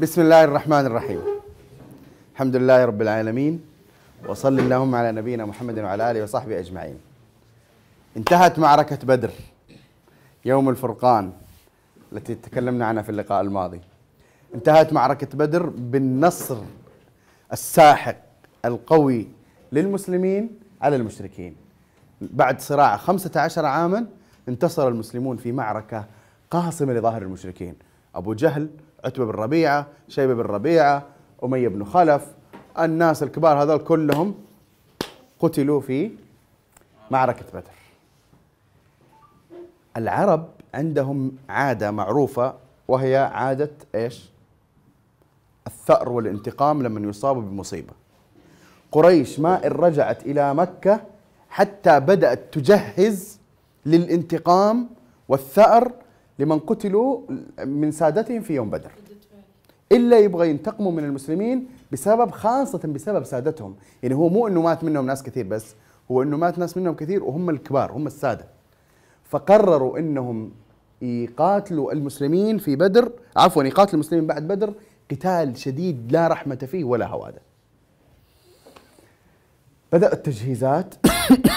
بسم الله الرحمن الرحيم الحمد لله رب العالمين وصل اللهم على نبينا محمد وعلى اله وصحبه اجمعين انتهت معركه بدر يوم الفرقان التي تكلمنا عنها في اللقاء الماضي. انتهت معركة بدر بالنصر الساحق القوي للمسلمين على المشركين. بعد صراع خمسة عشر عاما انتصر المسلمون في معركة قاصمة لظاهر المشركين. أبو جهل عتبة بن ربيعة شيبة بن ربيعة أمية بن خلف الناس الكبار هذول كلهم قتلوا في معركة بدر العرب عندهم عادة معروفة وهي عادة إيش؟ الثأر والانتقام لمن يصاب بمصيبة قريش ما إن رجعت إلى مكة حتى بدأت تجهز للانتقام والثأر لمن قتلوا من سادتهم في يوم بدر. إلا يبغى ينتقموا من المسلمين بسبب خاصة بسبب سادتهم. يعني هو مو أنه مات منهم ناس كثير بس هو أنه مات ناس منهم كثير وهم الكبار هم السادة. فقرروا أنهم يقاتلوا المسلمين في بدر عفوا يقاتلوا المسلمين بعد بدر قتال شديد لا رحمة فيه ولا هوادة بدأ التجهيزات.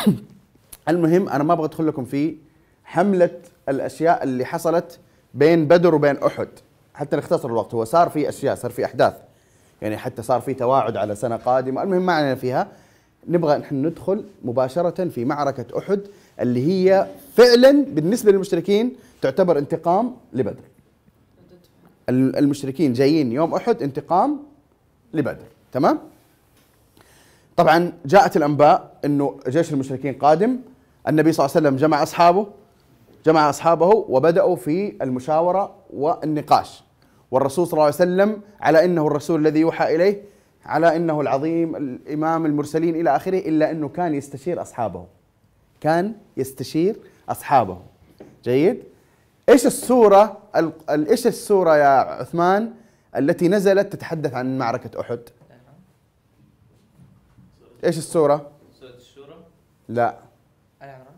المهم أنا ما أبغى أدخل لكم في حملة الأشياء اللي حصلت بين بدر وبين أحد. حتى نختصر الوقت هو صار في أشياء صار في أحداث. يعني حتى صار في تواعد على سنة قادمة. المهم ما علينا فيها نبغى نحن ندخل مباشرة في معركة أحد اللي هي فعلا بالنسبة للمشركين تعتبر انتقام لبدر. المشركين جايين يوم أحد انتقام لبدر. تمام؟ طبعا جاءت الأنباء أنه جيش المشركين قادم. النبي صلى الله عليه وسلم جمع أصحابه. جمع أصحابه وبدأوا في المشاورة والنقاش. والرسول صلى الله عليه وسلم على أنه الرسول الذي يوحى إليه على أنه العظيم الإمام المرسلين إلى آخره إلا أنه كان يستشير أصحابه. كان يستشير أصحابه. جيد؟ إيش السورة إيش السورة يا عثمان التي نزلت تتحدث عن معركة أحد؟ إيش السورة؟ سورة الشورى؟ لا. آل عمران.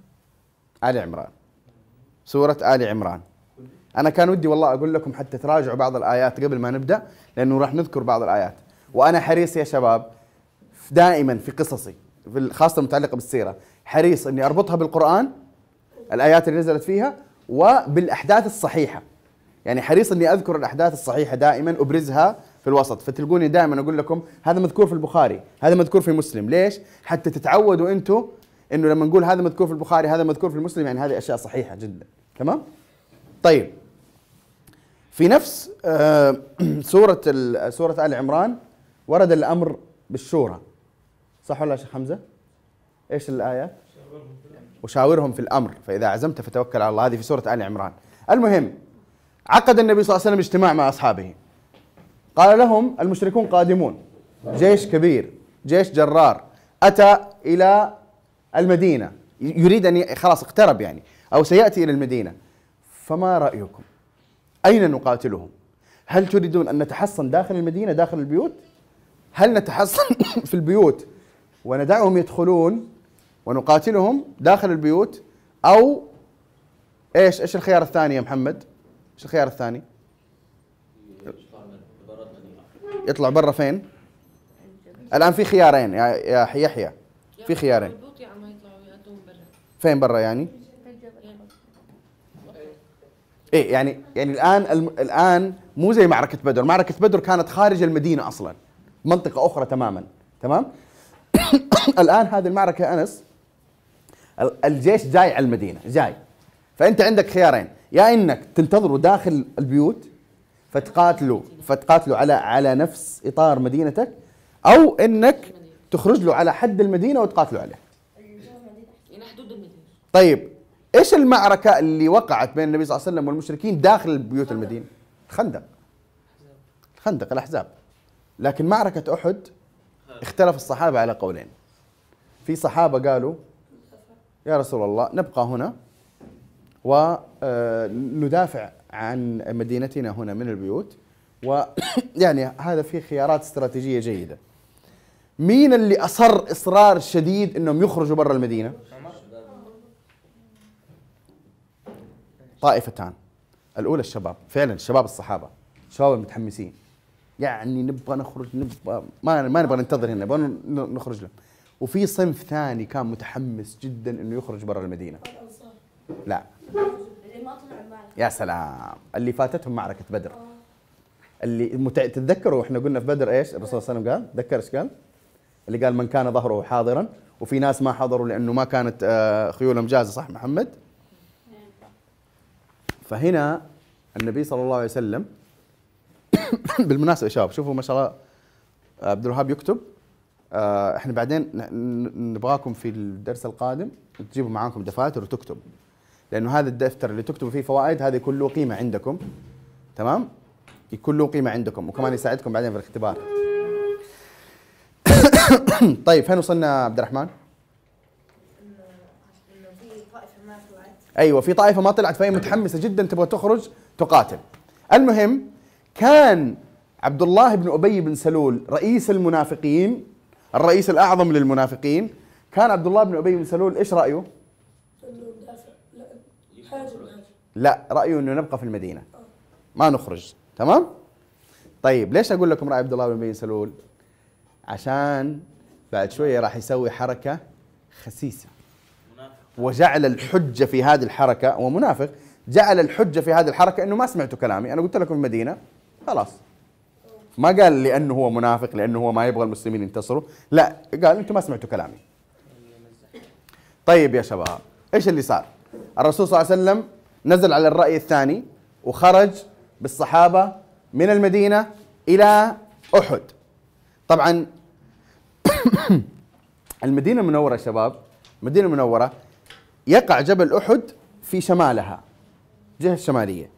آل عمران. سورة آل عمران. أنا كان ودي والله أقول لكم حتى تراجعوا بعض الآيات قبل ما نبدأ لأنه راح نذكر بعض الآيات. وأنا حريص يا شباب دائما في قصصي في خاصة المتعلقة بالسيرة. حريص أني أربطها بالقرآن الآيات اللي نزلت فيها وبالأحداث الصحيحة. يعني حريص أني أذكر الأحداث الصحيحة دائما أبرزها في الوسط. فتلقوني دائما أقول لكم هذا مذكور في البخاري هذا مذكور في مسلم. ليش؟ حتى تتعودوا أنتم إنه لما نقول هذا مذكور في البخاري هذا مذكور في المسلم يعني هذه أشياء صحيحة جدا. تمام؟ طيب. في نفس آه، سورة سورة آل عمران ورد الأمر بالشورى. صح ولا شيخ حمزة؟ إيش الايات وشاورهم في الأمر. فإذا عزمت فتوكل على الله. هذه في سورة آل عمران. المهم عقد النبي صلى الله عليه وسلم اجتماع مع أصحابه. قال لهم المشركون قادمون. جيش كبير جيش جرار. أتى إلى المدينة. يريد أن خلاص اقترب يعني. أو سيأتي إلى المدينة. فما رأيكم؟ أين نقاتلهم؟ هل تريدون أن نتحصن داخل المدينة داخل البيوت؟ هل نتحصن في البيوت وندعهم يدخلون ونقاتلهم داخل البيوت؟ أو إيش إيش الخيار الثاني يا محمد؟ إيش الخيار الثاني؟ يطلع برا فين؟ الآن في خيارين يا يا يحيى في خيارين البيوت يا عم يطلعوا يقدموا برا فين برا يعني؟ إيه يعني يعني الآن الآن مو زي معركة بدر، معركة بدر كانت خارج المدينة أصلا. منطقة أخرى تماما. تمام؟ الآن هذه المعركة أنس ال- الجيش جاي على المدينة جاي. فأنت عندك خيارين. يا إنك تنتظروا داخل البيوت فتقاتلوا فتقاتلوا على على نفس إطار مدينتك أو إنك تخرج له على حد المدينة وتقاتلوا عليه. طيب إيش المعركة اللي وقعت بين النبي صلى الله عليه وسلم والمشركين داخل بيوت المدينة؟ الخندق. الخندق الأحزاب. لكن معركة أحد اختلف الصحابة على قولين. في صحابة قالوا يا رسول الله نبقى هنا وندافع عن مدينتنا هنا من البيوت. ويعني هذا فيه خيارات استراتيجية جيدة. مين اللي أصر إصرار شديد إنهم يخرجوا برا المدينة؟ طائفتان. الأولى الشباب فعلا الشباب الصحابة الشباب المتحمسين. يعني نبغى نخرج نبغى ما ما نبغى ننتظر هنا نبغى نخرج له وفي صنف ثاني كان متحمس جدا إنه يخرج برا المدينة. لا. اللي ما طلع المعركة يا سلام. اللي فاتتهم معركة بدر. اللي مت... تتذكروا إحنا قلنا في بدر إيش؟ الرسول صلى الله عليه وسلم قال؟ تذكر إيش قال؟ اللي قال من كان ظهره حاضرا وفي ناس ما حضروا لأنه ما كانت آه، خيولهم جاهزة صح محمد؟ فهنا النبي صلى الله عليه وسلم بالمناسبة يا شباب شوفوا ما شاء الله عبد الوهاب يكتب آه، إحنا بعدين نبغاكم في الدرس القادم تجيبوا معاكم دفاتر وتكتب لأنه هذا الدفتر اللي تكتبوا فيه فوائد هذا يكون له قيمة عندكم تمام؟ يكون له قيمة عندكم وكمان يساعدكم بعدين في الاختبار. طيب فين وصلنا عبد الرحمن إنه في طائفة ما طلعت أيوه في طائفة ما طلعت فهي متحمسة جدا تبغى تخرج تقاتل. المهم كان عبد الله بن أبي بن سلول رئيس المنافقين الرئيس الأعظم للمنافقين كان عبد الله بن أبي بن سلول إيش رأيه؟ لا رأيه إنه نبقى في المدينة. ما نخرج. تمام؟ طيب ليش أقول لكم رأي عبد الله بن أبي بن سلول؟ عشان بعد شوية راح يسوي حركة خسيسة. وجعل الحجة في هذه الحركة ومنافق جعل الحجة في هذه الحركة إنه ما سمعتوا كلامي. أنا قلت لكم المدينة خلاص. ما قال لأنه هو منافق لأنه هو ما يبغى المسلمين ينتصروا. لا قال أنتم ما سمعتوا كلامي. طيب يا شباب إيش اللي صار؟ الرسول صلى الله عليه وسلم نزل على الرأي الثاني وخرج بالصحابة من المدينة إلى أحد. طبعا المدينة المنورة يا شباب المدينة المنورة يقع جبل أحد في شمالها الجهه الشمالية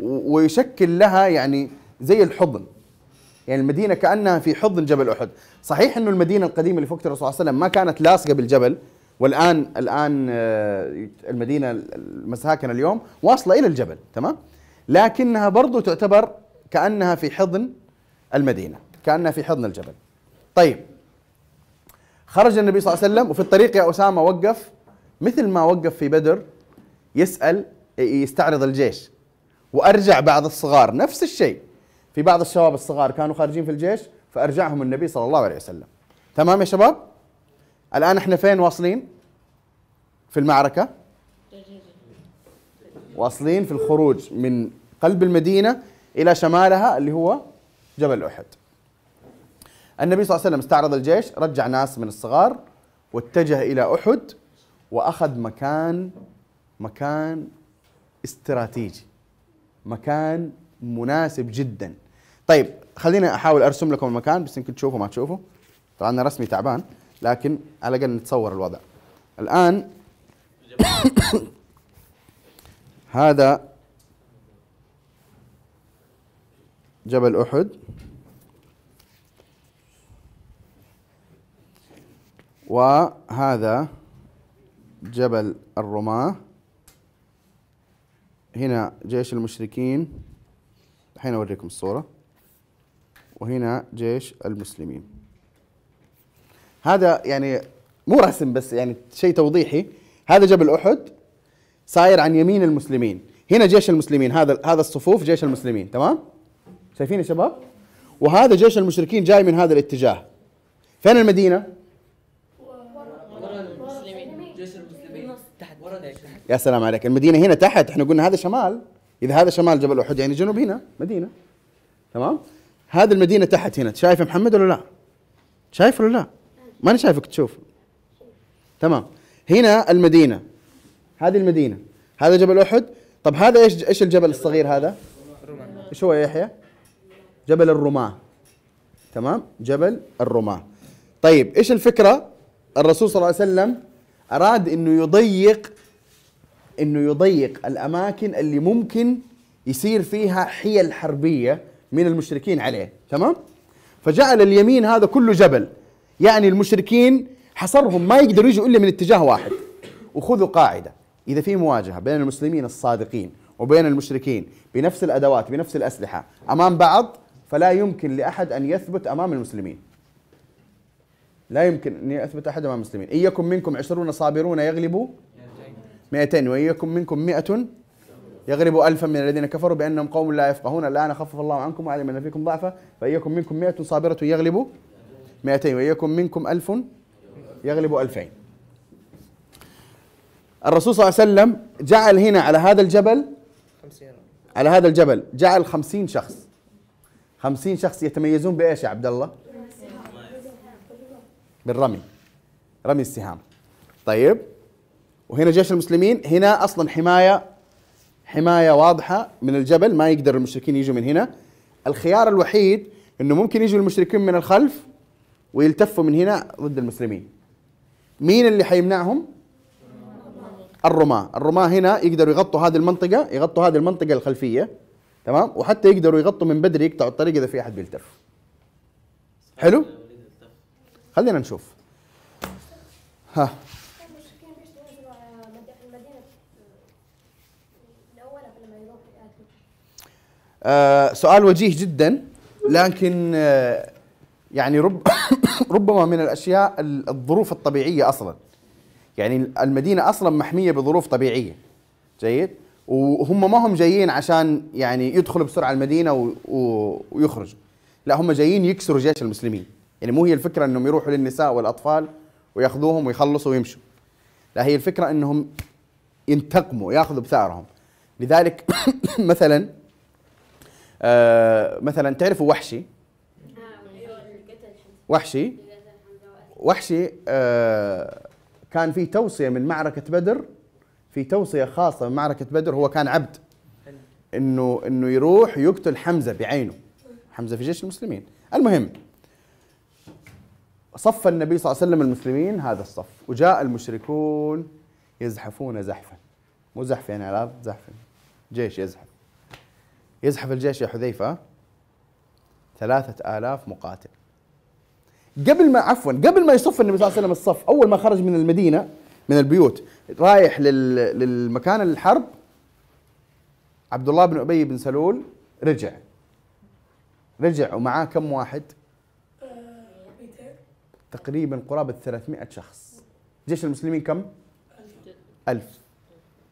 و- ويشكل لها يعني زي الحضن. يعني المدينة كأنها في حضن جبل أحد. صحيح إنه المدينة القديمة اللي وقت الرسول صلى الله عليه وسلم ما كانت لاصقة بالجبل والآن الآن آه، المدينة المساكن اليوم واصلة إلى الجبل تمام؟ لكنها برضو تعتبر كأنها في حضن المدينة كأنها في حضن الجبل. طيب خرج النبي صلى الله عليه وسلم وفي الطريق يا أسامة وقف مثل ما وقف في بدر يسأل يستعرض الجيش. وأرجع بعض الصغار نفس الشيء. في بعض الشباب الصغار كانوا خارجين في الجيش فأرجعهم النبي صلى الله عليه وسلم. تمام يا شباب؟ الآن إحنا فين واصلين؟ في المعركة؟ واصلين في الخروج من قلب المدينة إلى شمالها اللي هو جبل أحد. النبي صلى الله عليه وسلم استعرض الجيش رجع ناس من الصغار واتجه إلى أحد. وأخذ مكان مكان استراتيجي مكان مناسب جدا. طيب خليني أحاول أرسم لكم المكان بس يمكن تشوفوا ما تشوفوا. طبعا أنا رسمي تعبان لكن على الأقل نتصور الوضع. الآن هذا جبل أحد. وهذا جبل الرماة. هنا جيش المشركين. الحين أوريكم الصورة. وهنا جيش المسلمين. هذا يعني مو رسم بس يعني شيء توضيحي. هذا جبل أحد صاير عن يمين المسلمين. هنا جيش المسلمين. هذا هذا الصفوف جيش المسلمين. تمام؟ شايفين يا شباب؟ وهذا جيش المشركين جاي من هذا الاتجاه. فين المدينة جيش المسلمين تحت ورا هيك يا سلام عليك. المدينة هنا تحت إحنا قلنا هذا شمال. إذا هذا شمال جبل أحد يعني جنوب هنا مدينة. تمام؟ هذه المدينة تحت هنا شايف محمد ولا لا؟ شايف ولا لا؟ ماني شايفك تشوف. تمام؟ هنا المدينة. هذه المدينة. هذا جبل أحد. طب هذا إيش إيش الجبل الصغير هذا؟ إيش هو يا يحيى؟ جبل الرماة. تمام؟ جبل الرماة. طيب إيش الفكرة؟ الرسول صلى الله عليه وسلم أراد إنه يضيق إنه يضيق الأماكن اللي ممكن يصير فيها حيل حربية من المشركين عليه تمام؟ فجعل اليمين هذا كله جبل. يعني المشركين حصرهم ما يقدروا يجوا إلا من اتجاه واحد وخذوا قاعدة. إذا في مواجهة بين المسلمين الصادقين وبين المشركين بنفس الأدوات بنفس الأسلحة أمام بعض فلا يمكن لأحد أن يثبت أمام المسلمين. لا يمكن أن يثبت أحد أمام المسلمين. ان يكن منكم عشرون صابرون يغلبوا 200 وان يكن منكم 100 يغلبوا ألفا من الذين كفروا بأنهم قوم لا يفقهون. الآن خفف الله عنكم وعلم أن فيكم ضعفا. فإيكم منكم مئة صابرة يغلبوا مئتين وإيكم منكم ألف يغلبوا ألفين. الرسول صلى الله عليه وسلم جعل هنا على هذا الجبل 50 على هذا الجبل جعل خمسين شخص. خمسين شخص يتميزون بإيش يا عبد الله؟ بالرمي. رمي السهام. طيب. وهنا جيش المسلمين هنا أصلا حماية حماية واضحة من الجبل ما يقدر المشركين يجوا من هنا. الخيار الوحيد إنه ممكن يجوا المشركين من الخلف ويلتفوا من هنا ضد المسلمين. مين اللي حيمنعهم؟ الرماة. الرماة هنا يقدروا يغطوا هذه المنطقة يغطوا هذه المنطقة الخلفية تمام؟ وحتى يقدروا يغطوا من بدري يقطعوا الطريق إذا في أحد بيلتف. حلو؟ خلينا نشوف. ها المشركين بيشتغلوا ينزلوا على مد- في المدينة الأول قبل ما يروحوا يقاتلوا آه سؤال وجيه جدا لكن آه يعني رب ربما من الأشياء ال- الظروف الطبيعية أصلا. يعني المدينة أصلا محمية بظروف طبيعية. جيد؟ وهم ما هم جايين عشان يعني يدخلوا بسرعة المدينة ويخرجوا لا هم جايين يكسروا جيش المسلمين. يعني مو هي الفكرة إنهم يروحوا للنساء والأطفال ويأخذوهم ويخلصوا ويمشوا. لا هي الفكرة إنهم ينتقموا يأخذوا بثأرهم. لذلك مثلا آه مثلا تعرفوا وحشي؟ وحشي؟ وحشي آه كان في توصية من معركة بدر في توصية خاصة من معركة بدر هو كان عبد. إنه إنه يروح يقتل حمزة بعينه. حمزة في جيش المسلمين. المهم صف النبي صلى الله عليه وسلم المسلمين هذا الصف وجاء المشركون يزحفون زحفا. مو زحف يعني على الأرض زحف. جيش يزحف. يزحف الجيش يا حذيفة ثلاثة آلاف مقاتل. قبل ما عفوا قبل ما يصف النبي صلى الله عليه وسلم الصف أول ما خرج من المدينة من البيوت رايح لل... للمكان الحرب عبد الله بن أبي بن سلول رجع. رجع ومعاه كم واحد؟ 200 تقريبا قرابة 300 شخص. جيش المسلمين كم؟ ألف.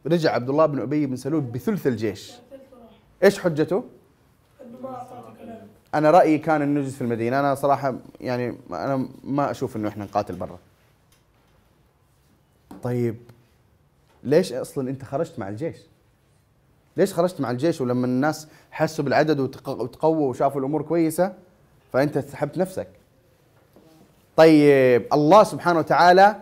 رجع عبد الله بن أبي بن سلول بثلث الجيش. إيش حجته؟ أنا رأيي كان إنه نجلس في المدينة. أنا صراحة يعني أنا ما أشوف إنه إحنا نقاتل برا. طيب ليش أصلا أنت خرجت مع الجيش؟ ليش خرجت مع الجيش ولما الناس حسوا بالعدد وتق- وتقووا وشافوا الأمور كويسة؟ فأنت سحبت نفسك. طيب الله سبحانه وتعالى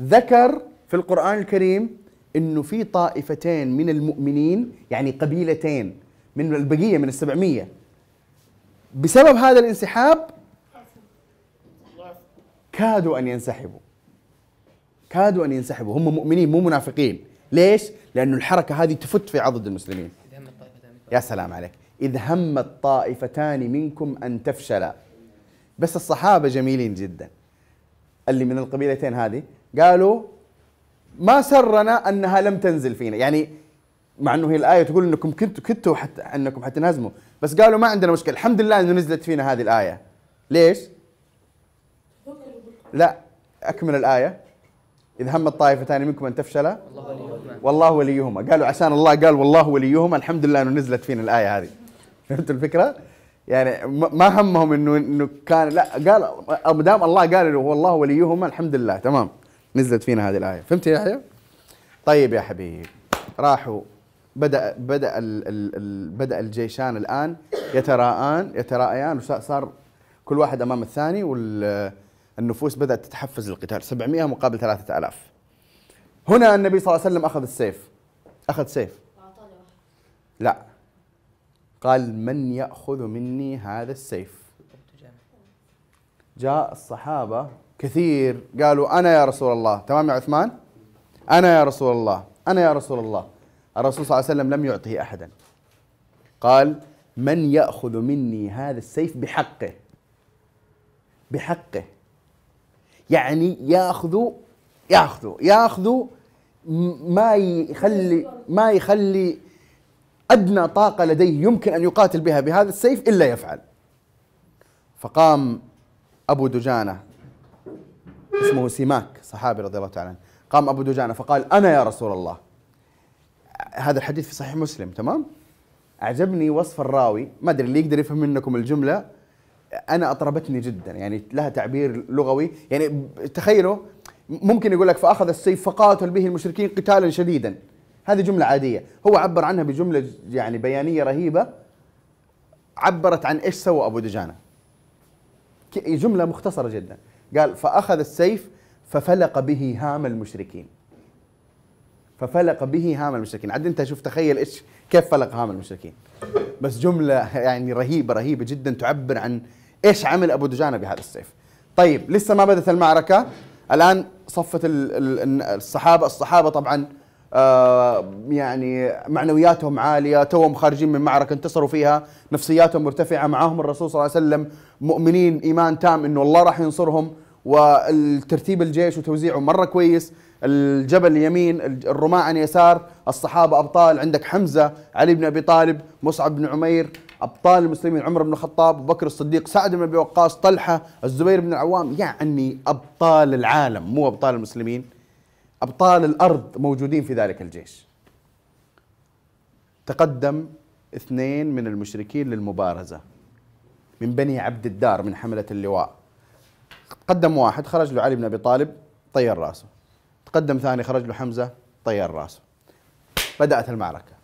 ذكر في القرآن الكريم إنه في طائفتين من المؤمنين يعني قبيلتين من البقية من السبعمية. بسبب هذا الانسحاب كادوا أن ينسحبوا. كادوا أن ينسحبوا. هم مؤمنين مو منافقين. ليش؟ لأنه الحركة هذه تفت في عضد المسلمين. يا سلام عليك. إذ هم الطائفتان منكم أن تفشلا بس الصحابة جميلين جدا. اللي من القبيلتين هذه قالوا ما سرنا أنها لم تنزل فينا. يعني مع أنه هي الآية تقول أنكم كنتوا كنتوا حتى أنكم حتنهزموا بس قالوا ما عندنا مشكلة. الحمد لله أنه نزلت فينا هذه الآية. ليش؟ لا أكمل الآية. إذ هم الطائفتان منكم أن تفشلا والله وليهما. قالوا عشان الله قال والله وليهما. الحمد لله إنه نزلت فينا الآية هذه. فهمتوا الفكرة؟ يعني ما همهم انه إنه كان لا قال ما دام الله قال انه هو الله وليهما الحمد لله. تمام. نزلت فينا هذه الآية. فهمت يا يحيى؟ طيب يا حبيب راحوا. بدأ بدأ ال ال ال بدأ الجيشان الآن يتراءان يتراءيان وصار كل واحد أمام الثاني والنفوس بدأت تتحفز للقتال. 700 مقابل 3000 هنا النبي صلى الله عليه وسلم أخذ السيف. أخذ سيف. لا. قال من يأخذ مني هذا السيف. جاء الصحابة كثير قالوا أنا يا رسول الله. تمام يا عثمان؟ أنا يا رسول الله. أنا يا رسول الله. الرسول صلى الله عليه وسلم لم يعطه أحدا. قال من يأخذ مني هذا السيف بحقه. بحقه. يعني يأخذ يأخذ يأخذ م- ما يخلي ما يخلي أدنى طاقة لديه يمكن أن يقاتل بها بهذا السيف إلا يفعل. فقام أبو دجانة اسمه سماك صحابي رضي الله تعالى عنه. قام أبو دجانة فقال أنا يا رسول الله. هذا الحديث في صحيح مسلم تمام؟ أعجبني وصف الراوي ما أدري اللي يقدر يفهم منكم الجملة. أنا أطربتني جدا يعني لها تعبير لغوي. يعني تخيلوا ممكن يقول لك فأخذ السيف فقاتل به المشركين قتالا شديدا. هذه جملة عادية. هو عبر عنها بجملة ج- يعني بيانية رهيبة. عبرت عن إيش سوى أبو دجانة؟ ك- جملة مختصرة جدا. قال فأخذ السيف ففلق به هام المشركين. ففلق به هام المشركين. عاد انت شوف تخيل إيش كيف فلق هام المشركين. بس جملة يعني رهيبة رهيبة جدا تعبر عن إيش عمل أبو دجانة بهذا السيف. طيب لسه ما بدت المعركة. الآن صفت ال- ال- الصحابة الصحابة طبعا يعني معنوياتهم عالية توهم خارجين من معركة انتصروا فيها نفسياتهم مرتفعة معاهم. الرسول صلى الله عليه وسلم مؤمنين إيمان تام إنه الله راح ينصرهم والترتيب الجيش وتوزيعه مرة كويس. الجبل يمين الرماة عن يسار الصحابة أبطال. عندك حمزة علي بن أبي طالب مصعب بن عمير أبطال المسلمين عمر بن الخطاب بكر الصديق سعد بن أبي وقاص طلحة الزبير بن العوام. يعني أبطال العالم مو أبطال المسلمين. أبطال الأرض موجودين في ذلك الجيش. تقدم اثنين من المشركين للمبارزة من بني عبد الدار من حملة اللواء. قدم واحد خرج له علي بن أبي طالب طير رأسه. تقدم ثاني خرج له حمزة طير رأسه. بدأت المعركة.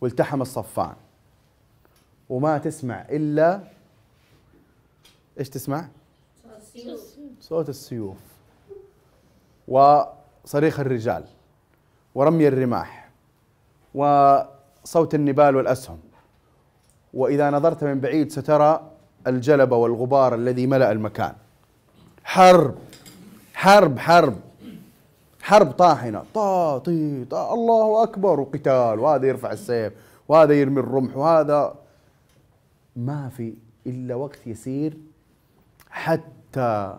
والتحم الصفان. وما تسمع إلا إيش تسمع؟ صوت السيوف. وصريخ الرجال ورمي الرماح وصوت النبال والأسهم. وإذا نظرت من بعيد سترى الجلب والغبار الذي ملأ المكان. حرب حرب حرب حرب طاحنة. طا طي طا الله أكبر وقتال وهذا يرفع السيف وهذا يرمي الرمح وهذا. ما في إلا وقت يسير حتى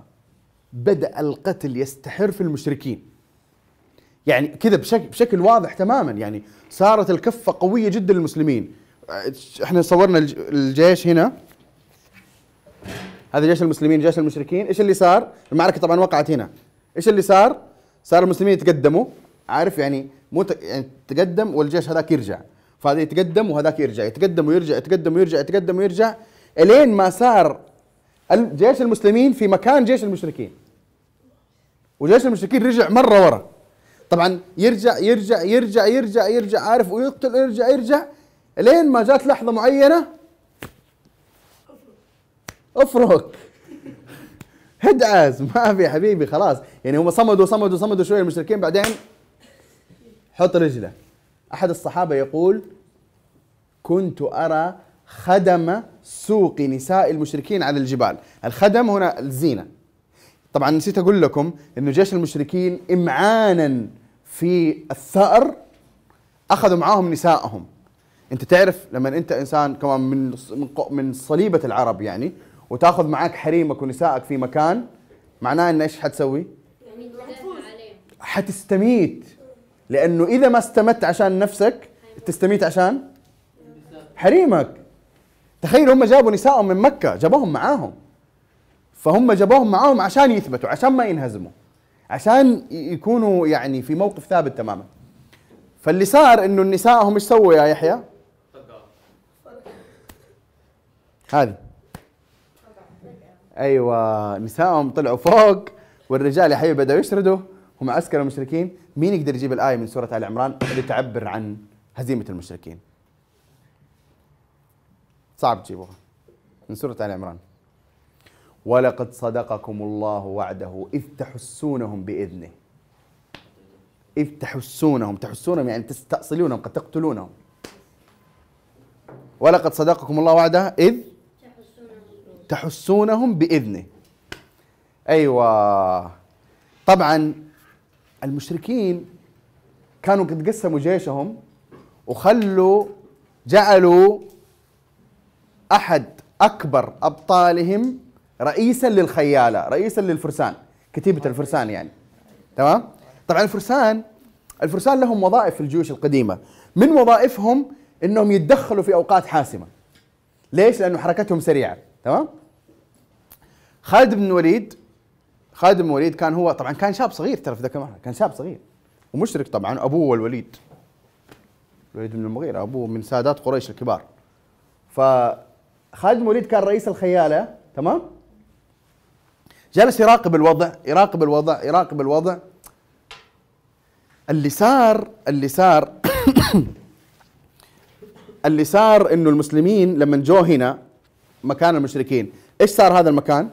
بدأ القتل يستحر في المشركين. يعني كذا بشكل بشكل واضح تماما. يعني صارت الكفة قوية جدا للمسلمين. إحنا صورنا الج- الجيش هنا. هذا جيش المسلمين جيش المشركين. إيش اللي صار؟ المعركة طبعا وقعت هنا. إيش اللي صار؟ صار المسلمين يتقدموا. عارف يعني مو. يعني تقدم والجيش هذاك يرجع. فهذا يتقدم وهذاك يرجع. يتقدم ويرجع يتقدم ويرجع يتقدم ويرجع. إلين ما صار جيش المسلمين في مكان جيش المشركين. وجيش المشركين رجع مرة ورا؟ طبعا يرجع يرجع يرجع يرجع يرجع عارف ويقتل يرجع يرجع لين ما جات لحظة معينة افرك. هدعس ما في حبيبي خلاص. يعني هم صمدوا صمدوا صمدوا شوية المشركين بعدين حط رجله. أحد الصحابة يقول كنت أرى خدم سوق نساء المشركين على الجبال. الخدم هنا الزينة. طبعا نسيت أقول لكم إنه جيش المشركين امعانا في الثأر أخذوا معاهم نسائهم. أنت تعرف لما أنت إنسان كمان من من صليبة العرب يعني وتأخذ معاك حريمك ونسائك في مكان معناه إن إيش حتسوي؟ حتستميت. لأنه إذا ما استمت عشان نفسك تستميت عشان حريمك. تخيل هم جابوا نسائهم من مكة جابوهم معاهم. فهم جابوهم معاهم عشان يثبتوا عشان ما ينهزموا عشان يكونوا يعني في موقف ثابت تماما. فاللي صار إنه نسائهم إيش سووا يا يحيى؟ هذه. أيوه نسائهم طلعوا فوق والرجال يا حبيبي بدأوا يشردوا هم عسكر المشركين. مين يقدر يجيب الآية من سورة آل عمران اللي تعبر عن هزيمة المشركين؟ صعب تجيبوها. من سورة آل عمران. ولقد صدقكم الله وعده. إذ تحسونهم بإذنه. إذ تحسونهم. تحسونهم يعني تستأصلونهم قد تقتلونهم. ولقد صدقكم الله وعده. إذ تحسونهم بإذنه. أيوه. طبعا المشركين كانوا قد قسموا جيشهم وخلوا جعلوا أحد أكبر أبطالهم رئيسا للخيالة رئيسا للفرسان كتيبة الفرسان يعني. تمام؟ طبعا الفرسان الفرسان لهم وظائف في الجيوش القديمة. من وظائفهم إنهم يتدخلوا في أوقات حاسمة. ليش؟ لأنه حركتهم سريعة. تمام؟ خالد بن الوليد خالد بن الوليد كان هو طبعا كان شاب صغير ترى في ذاك المرحله كان شاب صغير. ومشرك طبعا أبوه الوليد. الوليد بن المغيرة أبوه من سادات قريش الكبار. فخالد بن الوليد كان رئيس الخيالة. تمام؟ جلس يراقب الوضع يراقب الوضع يراقب الوضع. اللي صار اللي صار اللي صار إنه المسلمين لما جو هنا مكان المشركين إيش صار هذا المكان؟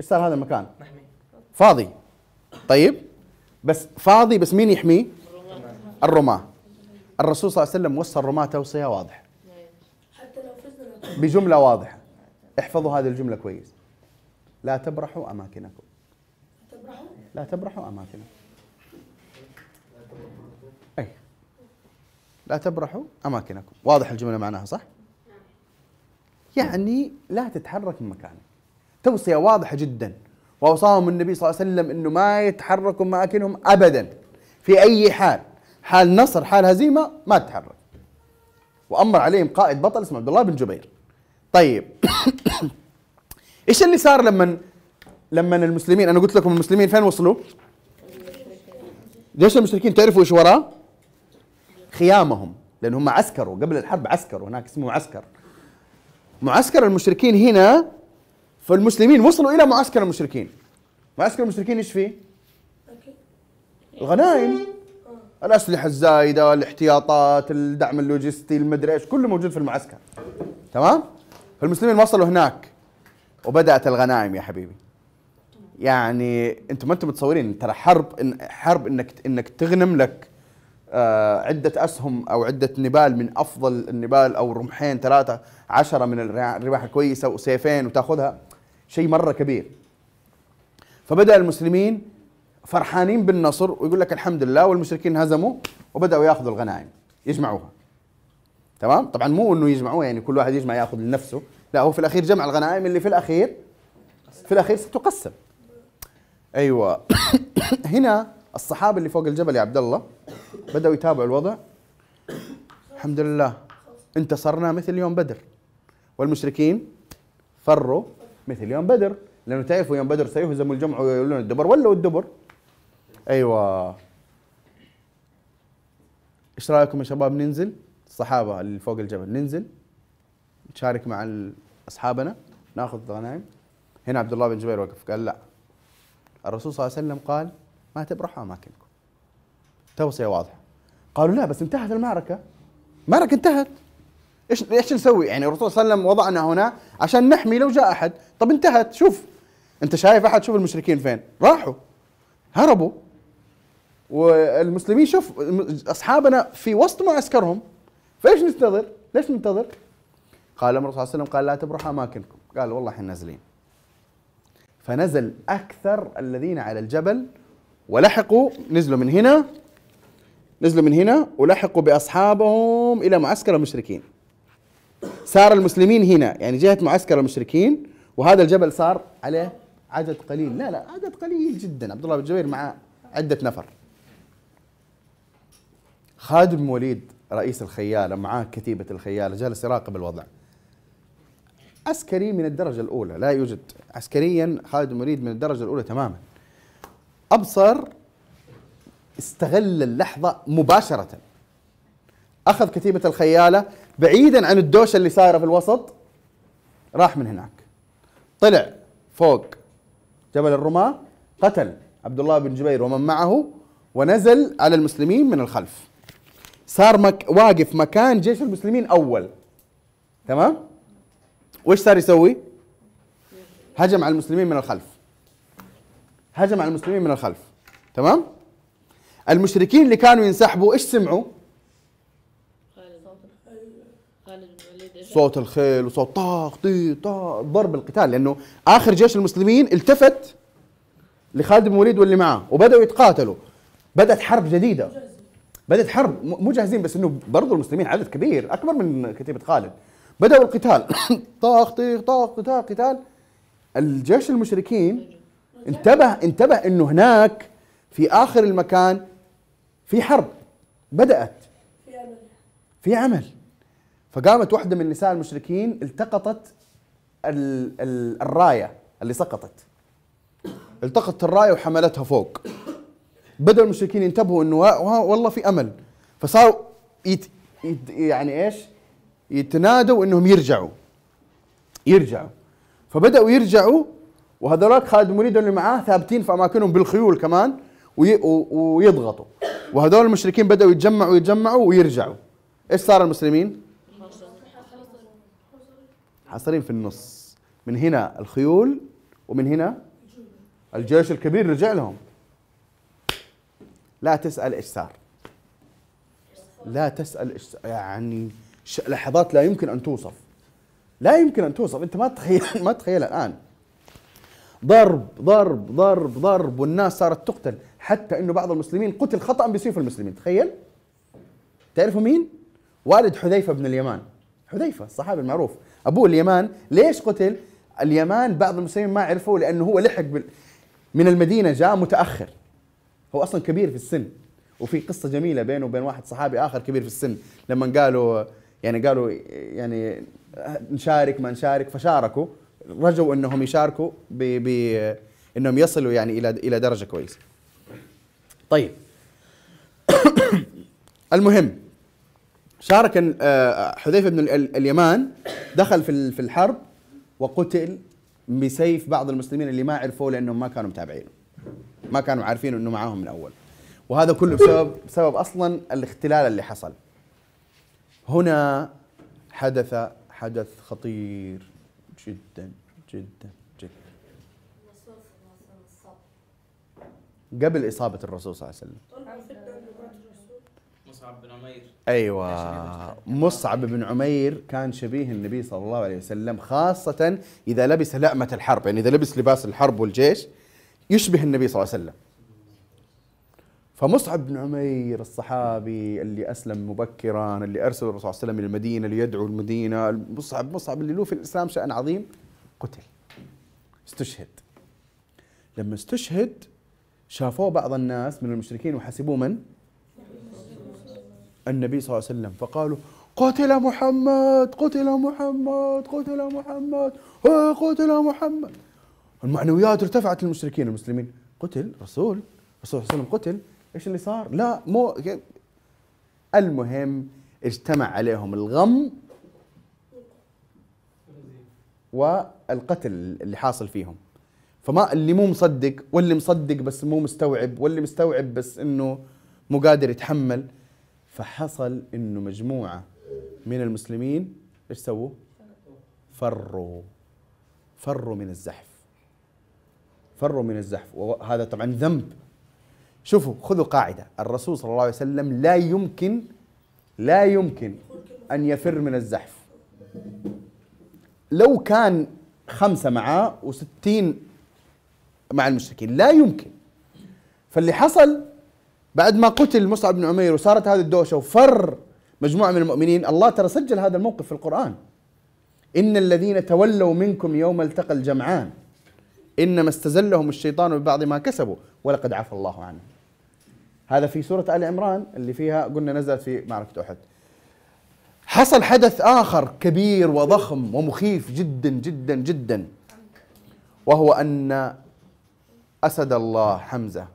إيش صار هذا المكان؟ فاضي. طيب بس فاضي بس مين يحميه الرماة. الرسول صلى الله عليه وسلم وصى الرماة توصية واضحة. حتى لو فزنا. نعتبر. بجملة واضحة. احفظوا هذه الجملة كويس. لا تبرحوا أماكنكم. تبرحوا لا تبرحوا أماكنكم. أي. لا تبرحوا أماكنكم. واضح الجملة معناها صح؟ يعني لا تتحرك من مكانك. توصية واضحة جدا. وأوصاهم النبي صلى الله عليه وسلم أنه ما يتحركوا من أماكنهم أبدا. في أي حال. حال نصر حال هزيمة ما تتحرك. وأمر عليهم قائد بطل اسمه عبد الله بن جبير. طيب. إيش اللي صار لما لما المسلمين؟ أنا قلت لكم المسلمين فين وصلوا؟ جيش المشركين تعرفوا إيش وراه؟ خيامهم لأن هم عسكروا. قبل الحرب عسكروا هناك اسمه معسكر معسكر المشركين هنا فالمسلمين وصلوا إلى معسكر المشركين. معسكر المشركين إيش فيه؟ الغنائم. الأسلحة الزايدة الاحتياطات الدعم اللوجستي المدري إيش كله موجود في المعسكر. تمام؟ فالمسلمين وصلوا هناك. وبدأت الغنائم يا حبيبي. يعني أنتم ما أنتم متصورين ترى حرب إن حرب إنك إنك تغنم لك آه عدة أسهم أو عدة نبال من أفضل النبال أو رمحين ثلاثة عشرة من الرماح الكويسة وسيفين وتاخذها. شيء مرة كبير. فبدأ المسلمين فرحانين بالنصر ويقول لك الحمد لله والمشركين هزموا وبدأوا ياخذوا الغنائم يجمعوها. تمام؟ طبعا مو إنه يجمعوها يعني كل واحد يجمع ياخذ لنفسه. لا هو في الأخير جمع الغنائم اللي في الأخير في الأخير ستقسم. أيوه. هنا الصحابة اللي فوق الجبل يا عبد الله بدأوا يتابعوا الوضع. الحمد لله. انتصرنا مثل يوم بدر. والمشركين فروا مثل يوم بدر. لأنه تعرفوا يوم بدر سيهزم الجمع ويولون الدبر. ولوا الدبر. أيوه. إيش رأيكم يا شباب؟ ننزل. الصحابة اللي فوق الجبل ننزل. نشارك مع ال- أصحابنا ناخذ غنائم هنا عبد الله بن جبير وقف قال لا. الرسول صلى الله عليه وسلم قال ما تبرحوا أماكنكم. توصيه واضحة. قالوا لا بس انتهت المعركة. المعركة انتهت. إيش إيش نسوي؟ يعني الرسول صلى الله عليه وسلم وضعنا هنا عشان نحمي لو جاء أحد. طب انتهت. شوف. أنت شايف أحد؟ شوف المشركين فين. راحوا. هربوا. والمسلمين شوف أصحابنا في وسط معسكرهم. فإيش ننتظر؟ ليش ننتظر؟ قال الرسول صلى الله عليه وسلم قال لا تبرحوا أماكنكم. قال والله إحنا نازلين. فنزل أكثر الذين على الجبل ولحقوا نزلوا من هنا نزلوا من هنا ولحقوا بأصحابهم إلى معسكر المشركين. صار المسلمين هنا يعني جهة معسكر المشركين وهذا الجبل صار عليه عدد قليل. لا لا عدد قليل جدا. عبد الله بن جبير مع عدة نفر. خالد بن وليد رئيس الخيالة معاه كتيبة الخيالة جالس يراقب الوضع. عسكري من الدرجة الأولى لا يوجد. عسكريا خالد وليد من الدرجة الأولى تماما. أبصر استغل اللحظة مباشرة. أخذ كتيبة الخيالة بعيدا عن الدوشة اللي صايرة في الوسط راح من هناك. طلع فوق جبل الرماة قتل عبد الله بن جبير ومن معه ونزل على المسلمين من الخلف. صار مك واقف مكان جيش المسلمين أول. تمام؟ وإيش صار يسوي؟ هجم على المسلمين من الخلف. هجم على المسلمين من الخلف. تمام؟ المشركين اللي كانوا ينسحبوا إيش سمعوا. صوت الخيل وصوت طاخ طي ضرب القتال. لأنه آخر جيش المسلمين التفت لخالد بن وليد واللي معاه وبدأوا يتقاتلوا. بدأت حرب جديدة. بدأت حرب مو جاهزين بس إنه برضو المسلمين عدد كبير أكبر من كتيبة خالد. بدأوا القتال. طاخ طيخ طاخ قتال قتال. الجيش المشركين انتبه انتبه إنه هناك في آخر المكان في حرب. بدأت. في امل في عمل. فقامت واحدة من نساء المشركين التقطت ال ال الراية اللي سقطت. التقطت الراية وحملتها فوق. بدأ المشركين ينتبهوا إنه وا- وا- والله في أمل. فصاروا يعني إيش؟ يتنادوا إنهم يرجعوا. يرجعوا. فبدأوا يرجعوا وهذولاك خالد الوليد اللي معاه ثابتين في أماكنهم بالخيول كمان ويضغطوا. وهذول المشركين بدأوا يتجمعوا يتجمعوا ويرجعوا. إيش صار المسلمين؟ حاصرين في النص. من هنا الخيول ومن هنا الجيش الكبير رجع لهم. لا تسأل إيش صار. لا تسأل إيش. يعني لحظات لا يمكن أن توصف. لا يمكن أن توصف. أنت ما تخيل ما تخيل الآن. ضرب ضرب ضرب ضرب والناس صارت تقتل. حتى إنه بعض المسلمين قتل خطأ بسيف المسلمين. تخيل. تعرفوا مين؟ والد حذيفة بن اليمان. حذيفة الصحابي المعروف. أبوه اليمان. ليش قتل؟ اليمان بعض المسلمين ما عرفوا لأنه هو لحق. من المدينة جاء متأخر. هو أصلا كبير في السن. وفي قصة جميلة بينه وبين واحد صحابي آخر كبير في السن. لما قالوا يعني قالوا يعني نشارك ما نشارك فشاركوا رجوا إنهم يشاركوا ب ب إنهم يصلوا يعني إلى إلى درجة كويسه. طيب المهم شارك آه، حذيفة بن ال- اليمان دخل في في الحرب وقتل بسيف بعض المسلمين اللي ما عرفوه لأنهم ما كانوا متابعينه. ما كانوا عارفين إنه معاهم من اول وهذا كله بسبب بسبب أصلا الاختلال اللي حصل هنا حدث حدث خطير جدا جدا جدا. قبل إصابة الرسول صلى الله عليه وسلم. مصعب بن عمير. أيوه. مصعب بن عمير كان شبيه النبي صلى الله عليه وسلم خاصة إذا لبس لأمة الحرب. يعني إذا لبس لباس الحرب والجيش يشبه النبي صلى الله عليه وسلم. فمصعب بن عمير الصحابي اللي أسلم مبكرا اللي أرسل الرسول صلى الله عليه وسلم إلى المدينة ليدعو المدينة. مصعب مصعب اللي له في الإسلام شأن عظيم قتل. استشهد. لما استشهد شافوه بعض الناس من المشركين وحسبوه من؟ النبي صلى الله عليه وسلم. فقالوا قتل محمد قتل محمد قتل محمد قتل محمد. المعنويات ارتفعت للمشركين المسلمين. قتل رسول الرسول صلى الله عليه وسلم قتل إيش اللي صار؟ لا مو المهم اجتمع عليهم الغم والقتل اللي حاصل فيهم. فما اللي مو مصدق واللي مصدق بس مو مستوعب واللي مستوعب بس إنه مو قادر يتحمل. فحصل إنه مجموعة من المسلمين إيش سووا؟ فروا. فروا من الزحف. فروا من الزحف. وهذا طبعا ذنب. شوفوا خذوا قاعدة. الرسول صلى الله عليه وسلم لا يمكن لا يمكن أن يفر من الزحف. لو كان خمسة معاه وستين مع المشركين لا يمكن. فاللي حصل بعد ما قتل مصعب بن عمير وصارت هذه الدوشة وفر مجموعة من المؤمنين الله ترى سجل هذا الموقف في القرآن. إن الذين تولوا منكم يوم التقى الجمعان إنما استزلهم الشيطان ببعض ما كسبوا ولقد عفى الله عنهم. هذا في سورة آل عمران اللي فيها قلنا نزلت في معركة أحد. حصل حدث آخر كبير وضخم ومخيف جدا جدا جدا. وهو أن أسد الله حمزة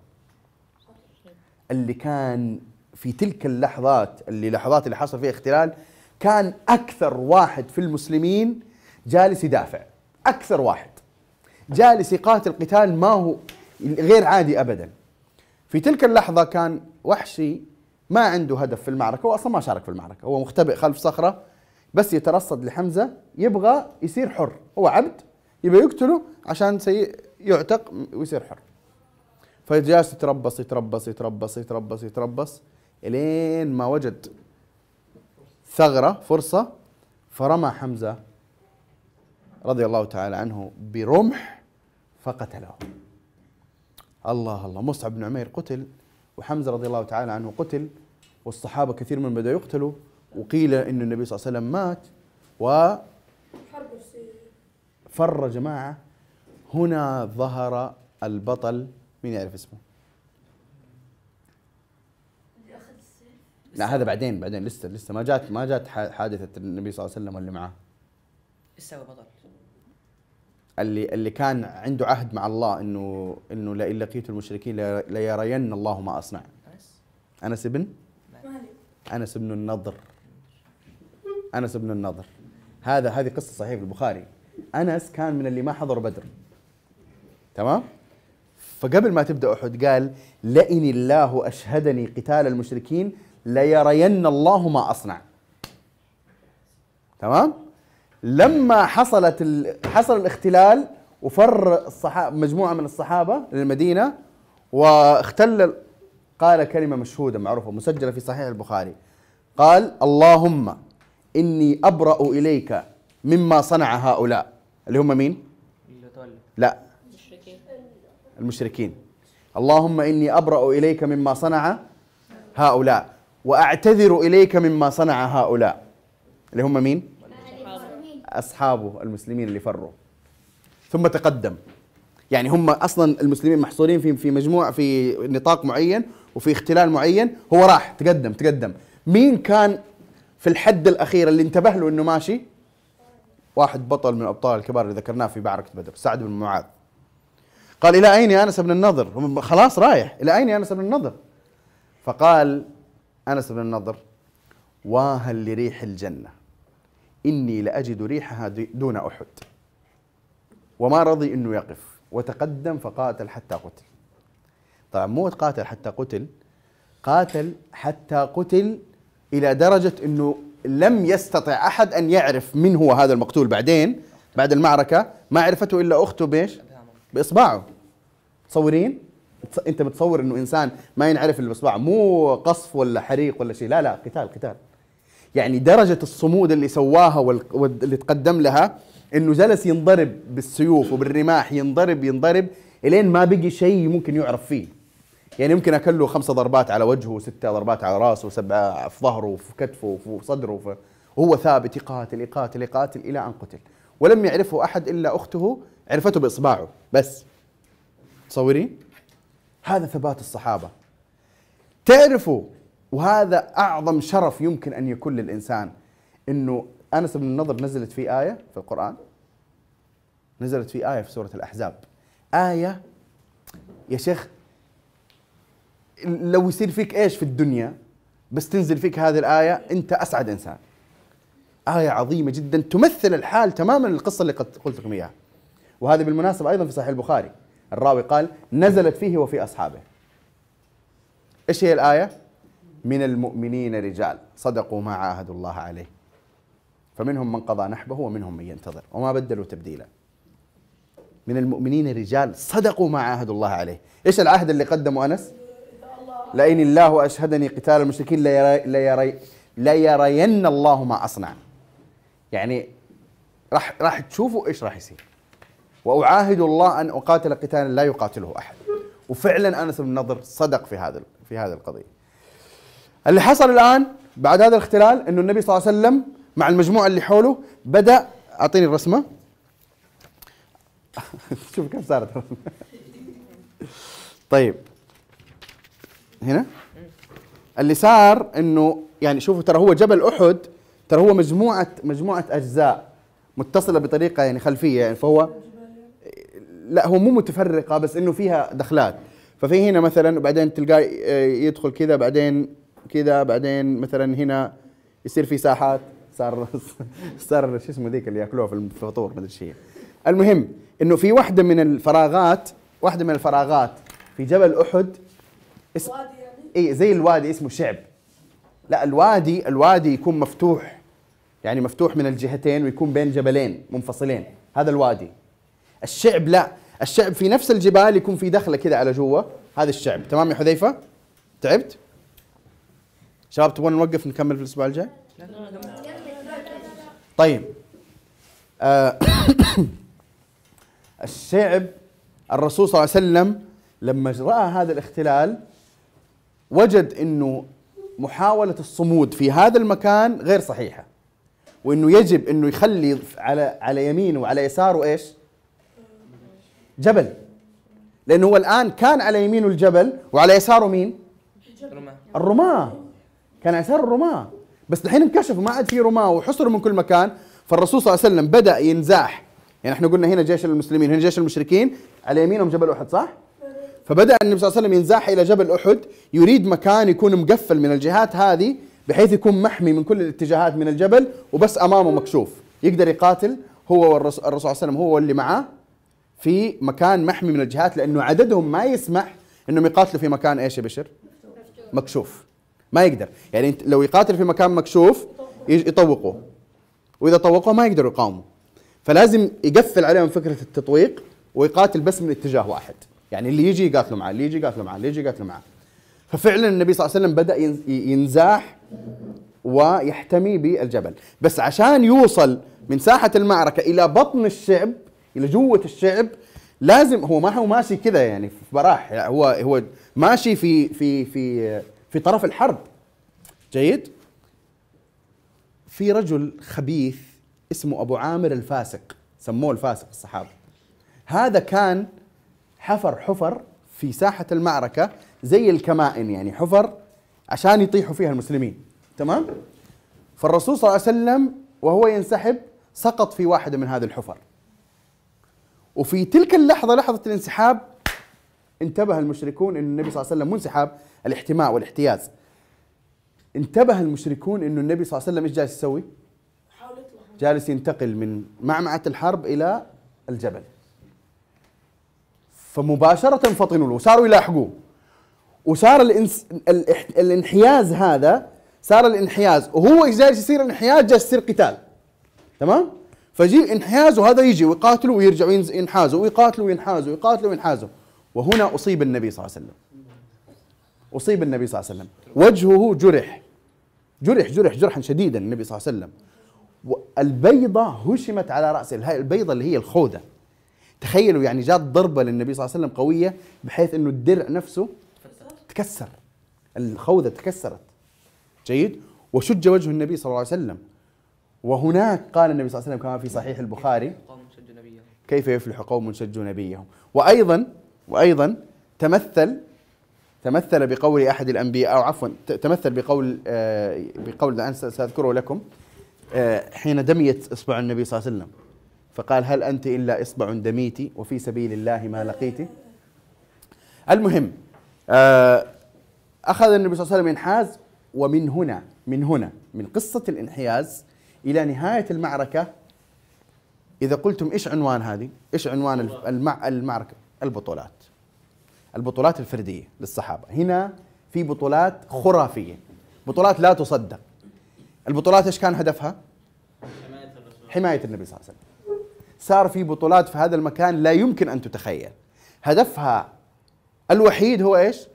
اللي كان في تلك اللحظات اللي لحظات اللي حصل فيها اختلال كان أكثر واحد في المسلمين جالس يدافع. أكثر واحد. جالس يقاتل قتال ما هو غير عادي ابدا. في تلك اللحظة كان وحشي ما عنده هدف في المعركة هو أصلا ما شارك في المعركة هو مختبئ خلف صخرة بس يترصد لحمزة يبغى يصير حر هو عبد يبغى يقتله عشان سي يعتق ويصير حر. فجالس يتربص يتربص يتربص يتربص يتربص إلين ما وجد ثغرة فرصة فرمى حمزة رضي الله تعالى عنه برمح فقتله. الله الله مصعب بن عمير قتل وحمزة رضي الله تعالى عنه قتل والصحابة كثير من بدأوا يقتلوا وقيل إن النبي صلى الله عليه وسلم مات نفسية وفر جماعة هنا ظهر البطل مين يعرف اسمه؟ لا هذا بعدين بعدين لسه لسه ما جات ما جات حادثة النبي صلى الله عليه وسلم واللي معاه سوى بطل؟ اللي اللي كان عنده عهد مع الله انه إنه لئن لقيت المشركين ليرين الله ما أصنع. أنس؟ بن أنس بن النضر. أنس بن النضر. هذا هذه قصة صحيحة في البخاري. أنس كان من اللي ما حضروا بدر. تمام؟ فقبل ما تبدأ أحد قال لئن الله أشهدني قتال المشركين ليرين الله ما أصنع. تمام؟ لما حصلت ال... حصل الاختلال وفر الصحابة مجموعة من الصحابة للمدينة واختل قال كلمة مشهودة معروفة مسجلة في صحيح البخاري. قال اللهم إني أبرأ إليك مما صنع هؤلاء. اللي هم مين؟ لا. مشركين المشركين. اللهم إني أبرأ إليك مما صنع هؤلاء وأعتذر إليك مما صنع هؤلاء. اللي هم مين؟ أصحابه المسلمين اللي فروا. ثم تقدم. يعني هم أصلا المسلمين محصورين في في مجموعه في نطاق معين وفي اختلال معين. هو راح تقدم تقدم. مين كان في الحد الأخير اللي انتبه له إنه ماشي؟ واحد بطل من الأبطال الكبار اللي ذكرناه في معركه بدر سعد بن معاذ. قال إلى أين يا أنس بن النضر؟ خلاص رايح. إلى أين يا أنس بن النضر؟ فقال أنس بن النضر واها لريح الجنة. إني لأجد ريحها دون أحد. وما رضي إنه يقف. وتقدم فقاتل حتى قتل. طبعا مو قاتل حتى قتل قاتل حتى قتل إلى درجة إنه لم يستطع أحد أن يعرف من هو هذا المقتول. بعدين بعد المعركة ما عرفته إلا أخته بإيش؟ بإصبعه. تصورين؟ تص- أنت بتصور إنه إنسان ما ينعرف إلا بإصبعه. مو قصف ولا حريق ولا شيء. لا لا قتال قتال. يعني درجة الصمود اللي سواها وال- واللي تقدم لها إنه جلس ينضرب بالسيوف وبالرماح ينضرب ينضرب إلين ما بقي شيء ممكن يعرف فيه. يعني يمكن أكل له خمسة ضربات على وجهه وستة ضربات على رأسه وسبعة في ظهره وفي كتفه وفي صدره وفي وهو ثابت يقاتل يقاتل يقاتل إلى أن قتل. ولم يعرفه أحد إلا أخته عرفته بإصبعه. بس. تصورين؟ هذا ثبات الصحابة. تعرفوا وهذا أعظم شرف يمكن أن يكون للإنسان إنه أنس بن النضر نزلت فيه آية في القرآن؟ نزلت فيه آية في سورة الأحزاب. آية يا شيخ لو يصير فيك إيش في الدنيا بس تنزل فيك هذه الآية أنت أسعد إنسان. آية عظيمة جدا تمثل الحال تماما القصة اللي قد قلت لكم إياها. وهذه بالمناسبة أيضا في صحيح البخاري. الراوي قال نزلت فيه وفي أصحابه. إيش هي الآية؟ من المؤمنين رجال. صدقوا ما عاهدوا الله عليه. فمنهم من قضى نحبه ومنهم من ينتظر. وما بدلوا تبديلا. من المؤمنين رجال. صدقوا ما عاهدوا الله عليه. إيش العهد اللي قدمه أنس؟ لئن الله أشهدني قتال المشركين ليري ليري ليرين الله ما أصنع. يعني راح راح تشوفوا إيش راح يصير. وأعاهد الله أن أقاتل قتالا لا يقاتله أحد. وفعلا أنس بن النضر صدق في هذا في هذه القضية. اللي حصل الآن بعد هذا الاختلال إنه النبي صلى الله عليه وسلم مع المجموعة اللي حوله بدأ أعطيني الرسمة. شوف كيف صارت. الرسمة. طيب. هنا. اللي صار إنه يعني شوفوا ترى هو جبل أحد ترى هو مجموعة مجموعة أجزاء متصلة بطريقة يعني خلفية يعني فهو لا هو مو متفرقة بس إنه فيها دخلات. ففي هنا مثلا وبعدين تلقاه آه، يدخل كذا بعدين كذا بعدين مثلا هنا يصير في ساحات صار صار شو اسمه ذيك اللي يأكلوها في الفطور ما أدري إيش المهم إنه في واحدة من الفراغات واحدة من الفراغات في جبل أحد اسم وادي يعني؟ اي زي الوادي اسمه شعب. لا الوادي الوادي يكون مفتوح. يعني مفتوح من الجهتين ويكون بين جبلين منفصلين. هذا الوادي. الشعب لا. الشعب في نفس الجبال يكون في دخلة كذا على جوا. هذا الشعب. تمام يا حذيفة؟ تعبت؟ شباب تبغون نوقف نكمل في الأسبوع الجاي؟ طيب. آه الشعب الرسول صلى الله عليه وسلم لما رأى هذا الاختلال وجد إنه محاولة الصمود في هذا المكان غير صحيحة وإنه يجب إنه يخلي على على يمينه وعلى يساره إيش؟ جبل. لأنه هو الآن كان على يمينه الجبل وعلى يساره مين؟ رمى الرماة. كان يسار الرماة بس الحين انكشفوا ما عاد في رماة وحصروا من كل مكان فالرسول صلى الله عليه وسلم بدأ ينزاح يعني إحنا قلنا هنا جيش المسلمين هنا جيش المشركين على يمينهم جبل أحد صح؟ فبدأ النبي صلى الله عليه وسلم ينزاح إلى جبل أحد يريد مكان يكون مقفل من الجهات هذه بحيث يكون محمي من كل الاتجاهات من الجبل وبس أمامه مكشوف يقدر يقاتل هو والرسول الرسول صلى الله عليه وسلم هو واللي معاه في مكان محمي من الجهات لأنه عددهم ما يسمح إنهم يقاتلوا في مكان إيش يا بشر؟ مكشوف ما يقدر. يعني انت لو يقاتل في مكان مكشوف يطوقوه وإذا طوقوه ما يقدروا يقاوموا. فلازم يقفل عليهم فكرة التطويق ويقاتل بس من اتجاه واحد. يعني اللي يجي يقاتلوا معاه اللي يجي يقاتلوا معاه اللي يجي يقاتلوا معاه. ففعلا النبي صلى الله عليه وسلم بدأ ينز- ينزاح ويحتمي بالجبل. بس عشان يوصل من ساحة المعركة إلى بطن الشعب إلى جوة الشعب لازم هو ما هو ماشي كذا يعني في براح. يعني هو هو ماشي في في في في طرف الحرب. جيد؟ في رجل خبيث اسمه أبو عامر الفاسق سموه الفاسق الصحابة. هذا كان حفر حفر في ساحة المعركة زي الكمائن يعني حفر عشان يطيحوا فيها المسلمين. تمام؟ فالرسول صلى الله عليه وسلم وهو ينسحب سقط في واحدة من هذه الحفر. وفي تلك اللحظة لحظة الانسحاب انتبه المشركون إن النبي صلى الله عليه وسلم منسحب الاحتماء والاحتياز. انتبه المشركون انه النبي صلى الله عليه وسلم إيش جالس يسوي؟ جالس ينتقل من معمعة الحرب إلى الجبل. فمباشرة فطنوا له وصاروا يلاحقوه. وصار الانس... الإح... الانحياز هذا صار الانحياز. وهو إيش جالس يصير؟ الانحياز جالس يصير قتال. تمام؟ فجي انحياز وهذا يجي ويقاتلوا ويرجعوا ينحازوا ويقاتلوا وينحازوا ويقاتلوا وينحازوا. وهنا أصيب النبي صلى الله عليه وسلم. أصيب النبي صلى الله عليه وسلم. وجهه جرح. جرح جرح جرحا شديدا النبي صلى الله عليه وسلم. والبيضة هشمت على رأسه. هاي البيضة اللي هي الخوذة تخيلوا يعني جات ضربة للنبي صلى الله عليه وسلم قوية بحيث إنه الدرع نفسه تكسر. الخوذة تكسرت. جيد؟ وشج وجه النبي صلى الله عليه وسلم. وهناك قال النبي صلى الله عليه وسلم كما في صحيح البخاري كيف يفلح قوم شجوا نبيهم؟ وأيضا وأيضا تمثل تمثل بقول أحد الأنبياء أو عفوا تمثل بقول آه، بقول الآن س- سأذكره لكم آه، حين دميت إصبع النبي صلى الله عليه وسلم فقال هل أنت إلا إصبع دميت وفي سبيل الله ما لقيت المهم آه، أخذ النبي صلى الله عليه وسلم ينحاز ومن هنا من هنا من قصة الإنحياز إلى نهاية المعركة إذا قلتم إيش عنوان هذه؟ إيش عنوان المعركة؟ البطولات. البطولات الفردية للصحابة، هنا في بطولات خرافية. بطولات لا تصدق. البطولات إيش كان هدفها؟ حماية النبي صلى الله عليه وسلم. صار في بطولات في هذا المكان لا يمكن أن تتخيل. هدفها الوحيد هو إيش؟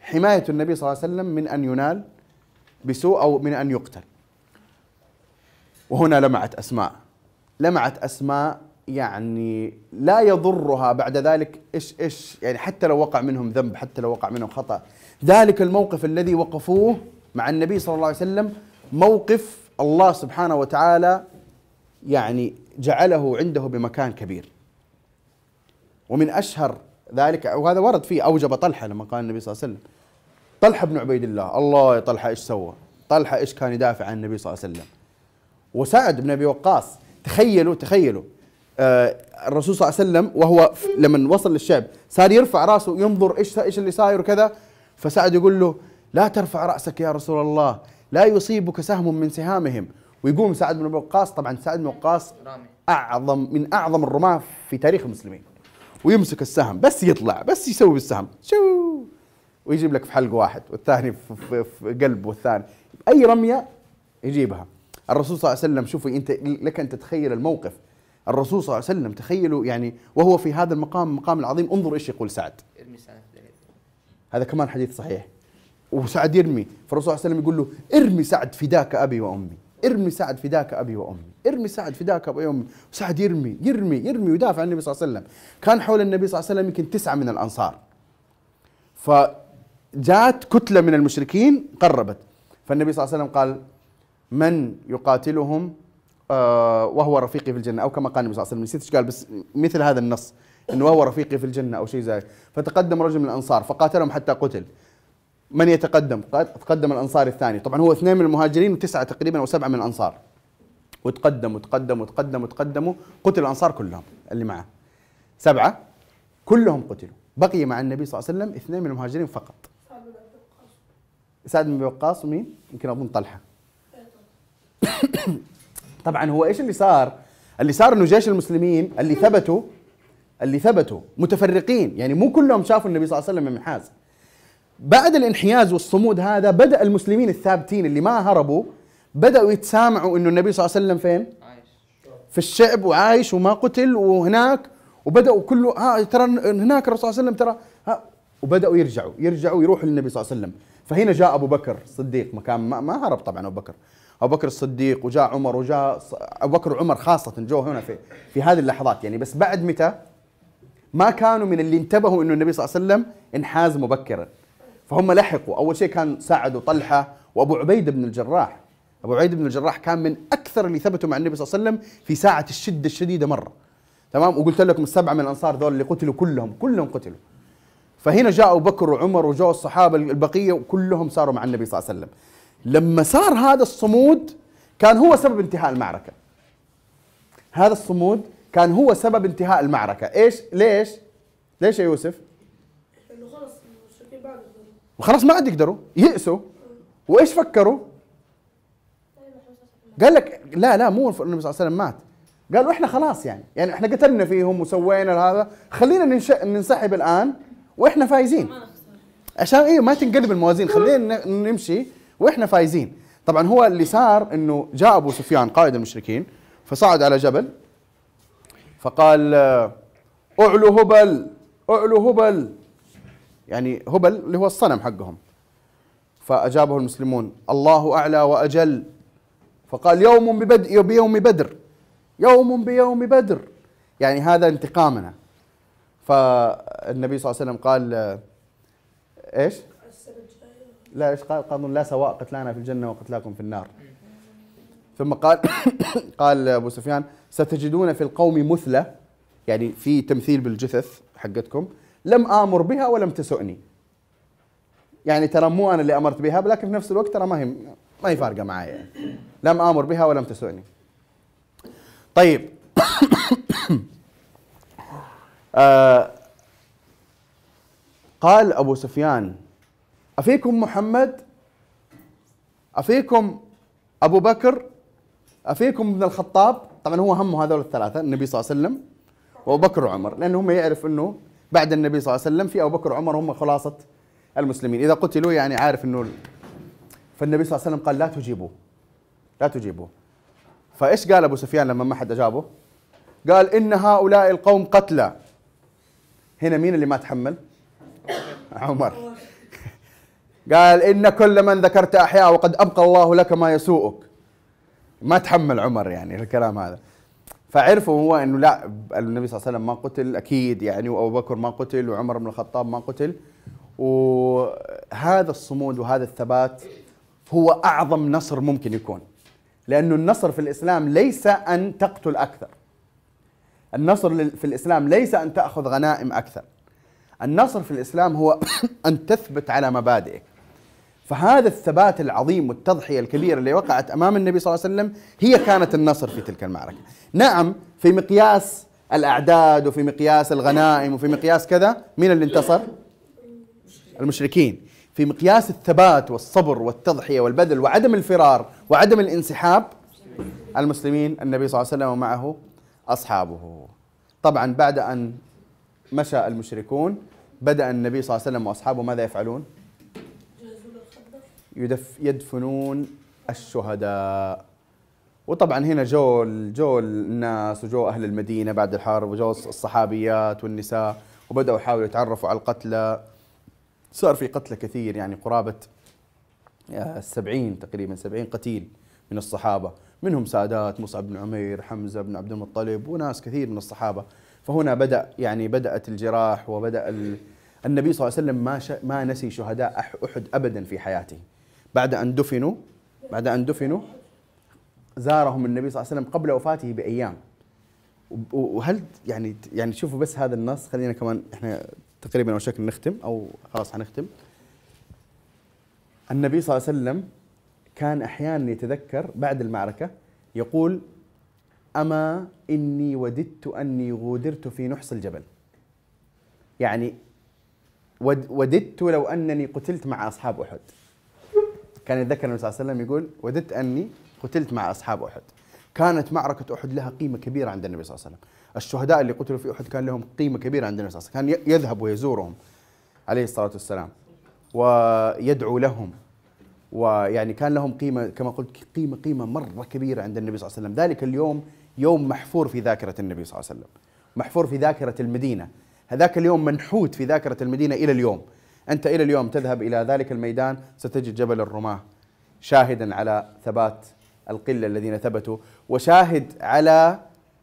حماية النبي صلى الله عليه وسلم من أن ينال بسوء أو من أن يقتل. وهنا لمعت أسماء لمعت أسماء يعني لا يضرها بعد ذلك إيش إيش يعني حتى لو وقع منهم ذنب حتى لو وقع منهم خطأ. ذلك الموقف الذي وقفوه مع النبي صلى الله عليه وسلم موقف الله سبحانه وتعالى يعني جعله عنده بمكان كبير. ومن أشهر ذلك وهذا ورد فيه أوجب طلحة لما قال النبي صلى الله عليه وسلم. طلحة بن عبيد الله الله يا طلحة إيش سوى؟ طلحة إيش كان يدافع عن النبي صلى الله عليه وسلم. وسعد بن أبي وقاص تخيلوا تخيلوا. الرسول صلى الله عليه وسلم وهو لما وصل للشعب صار يرفع راسه ينظر إيش إيش اللي صاير وكذا فسعد يقول له لا ترفع رأسك يا رسول الله لا يصيبك سهم من سهامهم. ويقوم سعد بن وقاص طبعا سعد بن وقاص اعظم من أعظم الرماة في تاريخ المسلمين. ويمسك السهم بس يطلع بس يسوي بالسهم. شو؟ ويجيب لك في حلق واحد والثاني في, في, في قلب والثاني. أي رمية يجيبها. الرسول صلى الله عليه وسلم شوفي انت لك أن تتخيل الموقف. الرسول صلى الله عليه وسلم تخيلوا يعني وهو في هذا المقام المقام العظيم انظر إيش يقول سعد. هذا كمان حديث صحيح. وسعد يرمي فالرسول صلى الله عليه وسلم يقول له ارمي سعد فداك أبي وأمي ارمي سعد فداك أبي وأمي ارمي سعد فداك أبي وأمي. وسعد يرمي يرمي يرمي ويدافع عن النبي صلى الله عليه وسلم. كان حول النبي صلى الله عليه وسلم يمكن تسعة من الأنصار. فجاءت كتلة من المشركين قربت. فالنبي صلى الله عليه وسلم قال من يقاتلهم وهو رفيقي في الجنة أو كما قال النبي صلى الله عليه وسلم نسيت إيش قال بس مثل هذا النص إنه وهو رفيقي في الجنة أو شيء زي فتقدم رجل من الأنصار فقاتلهم حتى قتل من يتقدم؟ قد- تقدم الأنصار الثاني، طبعا هو اثنين من المهاجرين وتسعة تقريبا أو سبعة من الأنصار. وتقدم وتقدم وتقدم وتقدموا قتل الأنصار كلهم اللي معه. سبعة كلهم قتلوا، بقي مع النبي صلى الله عليه وسلم اثنين من المهاجرين فقط. سعد بن وقاص ومين؟ يمكن أظن طلحة طبعا هو إيش اللي صار؟ اللي صار إنه جيش المسلمين اللي ثبتوا اللي ثبتوا متفرقين يعني مو كلهم شافوا النبي صلى الله عليه وسلم منحاز بعد الانحياز والصمود هذا بدأ المسلمين الثابتين اللي ما هربوا بدأوا يتسامعوا إنه النبي صلى الله عليه وسلم فين؟ عايش في الشعب وعايش وما قتل وهناك وبدأوا كله ها ترى هناك الرسول صلى الله عليه وسلم ترى ها وبدأوا يرجعوا يرجعوا يروحوا للنبي صلى الله عليه وسلم فهنا جاء أبو بكر الصديق مكان ما, ما هرب طبعا أبو بكر أبو بكر الصديق وجاء عمر وجاء أبو بكر وعمر خاصة جو هنا في في هذه اللحظات. يعني بس بعد متى؟ ما كانوا من اللي انتبهوا إنه النبي صلى الله عليه وسلم انحاز مبكرا. فهم لحقوا. أول شيء كان سعد وطلحة وأبو عبيده بن الجراح. أبو عبيده بن الجراح كان من أكثر اللي ثبتوا مع النبي صلى الله عليه وسلم في ساعة الشدة الشديدة مرة. تمام؟ وقلت لكم السبعة من الأنصار ذول اللي قتلوا كلهم كلهم قتلوا. فهنا جاء أبو بكر وعمر وجاء الصحابة البقية وكلهم صاروا مع النبي صلى الله عليه وسلم. لما صار هذا الصمود كان هو سبب انتهاء المعركة. هذا الصمود كان هو سبب انتهاء المعركة. إيش؟ ليش؟ ليش يا يوسف. وخلاص ما عاد يقدروا يئسوا وإيش فكروا؟ قال لك لا لا مو النبي صلى الله عليه وسلم مات. قالوا إحنا خلاص يعني. يعني إحنا قتلنا فيهم وسوينا هذا. خلينا ننش... ننسحب الآن وإحنا فايزين. عشان إيه؟ ما تنقلب الموازين. خلينا نمشي وإحنا فايزين. طبعا هو اللي صار إنه جاء أبو سفيان قائد المشركين فصعد على جبل فقال آه، أعلو هبل أعلو هبل. يعني هبل اللي هو الصنم حقهم. فأجابه المسلمون الله أعلى وأجل. فقال يوم ببدء بيوم بدر. يوم بيوم بدر. يعني هذا انتقامنا. فالنبي صلى الله عليه وسلم قال آه، إيش؟ لا إيش قال؟ قالوا لا سواء قتلانا في الجنة وقتلاكم في النار. ثم قال قال أبو سفيان ستجدون في القوم مثلة يعني في تمثيل بالجثث حقتكم لم آمر بها ولم تسؤني. يعني ترى مو أنا اللي أمرت بها لكن في نفس الوقت ترى ما هي ما هي فارقة معايا يعني. لم آمر بها ولم تسؤني. طيب آه قال أبو سفيان أفيكم محمد؟ أفيكم أبو بكر؟ أفيكم ابن الخطاب؟ طبعا هو همه هذول الثلاثة النبي صلى الله عليه وسلم وأبو بكر وعمر لأنه هم يعرف أنه بعد النبي صلى الله عليه وسلم في أبو بكر وعمر هم خلاصة المسلمين. إذا قتلوا يعني عارف أنه فالنبي صلى الله عليه وسلم قال لا تجيبوه. لا تجيبوه. فإيش قال أبو سفيان لما ما حد أجابه؟ قال إن هؤلاء القوم قتلى. هنا مين اللي ما تحمل؟ عمر. قال إن كل من ذكرت أحياء وقد أبقى الله لك ما يسوءك. ما تحمل عمر يعني الكلام هذا. فعرفوا هو إنه لا النبي صلى الله عليه وسلم ما قتل أكيد يعني وأبو بكر ما قتل وعمر بن الخطاب ما قتل. وهذا الصمود وهذا الثبات هو أعظم نصر ممكن يكون. لأنه النصر في الإسلام ليس أن تقتل أكثر. النصر في الإسلام ليس أن تأخذ غنائم أكثر. النصر في الإسلام هو أن تثبت على مبادئك. فهذا الثبات العظيم والتضحية الكبيرة اللي وقعت أمام النبي صلى الله عليه وسلم هي كانت النصر في تلك المعركة. نعم في مقياس الأعداد وفي مقياس الغنائم وفي مقياس كذا مين اللي انتصر؟ المشركين. في مقياس الثبات والصبر والتضحية والبذل وعدم الفرار وعدم الانسحاب المسلمين النبي صلى الله عليه وسلم ومعه أصحابه. طبعا بعد أن مشى المشركون بدأ النبي صلى الله عليه وسلم وأصحابه ماذا يفعلون؟ يدف يدفنون الشهداء. وطبعا هنا جو جو الناس وجو أهل المدينة بعد الحرب وجو الصحابيات والنساء وبدأوا يحاولوا يتعرفوا على القتلى. صار في قتلى كثير يعني قرابة آه، السبعين تقريبا سبعين قتيل من الصحابة. منهم سادات مصعب بن عمير حمزة بن عبد المطلب وناس كثير من الصحابة. فهنا بدأ يعني بدأت الجراح وبدأ ال... النبي صلى الله عليه وسلم ما. ما نسي شهداء أحد أبدا في حياته. بعد أن دفنوا بعد أن دفنوا زارهم النبي صلى الله عليه وسلم قبل وفاته بأيام. وهل يعني يعني شوفوا بس هذا النص خلينا كمان إحنا تقريبا على شكل نختم أو خلاص حنختم. النبي صلى الله عليه وسلم كان أحيانا يتذكر بعد المعركة يقول أما إني وددت أني غودرت في نحس الجبل. يعني ود- وددت لو أنني قتلت مع أصحاب أحد. كان يتذكر النبي صلى الله عليه وسلم يقول وددت أني قتلت مع أصحاب أحد. كانت معركة أحد لها قيمة كبيرة عند النبي صلى الله عليه وسلم. الشهداء اللي قتلوا في أحد كان لهم قيمة كبيرة عند النبي صلى الله عليه وسلم. كان يذهب ويزورهم عليه الصلاة والسلام ويدعو لهم. ويعني كان لهم قيمة كما قلت قيمة قيمة مرة كبيرة عند النبي صلى الله عليه وسلم. ذلك اليوم يوم محفور في ذاكرة النبي صلى الله عليه وسلم. محفور في ذاكرة المدينة. هذاك اليوم منحوت في ذاكرة المدينة إلى اليوم. أنت إلى اليوم تذهب إلى ذلك الميدان ستجد جبل الرماة شاهدا على ثبات القلة الذين ثبتوا وشاهد على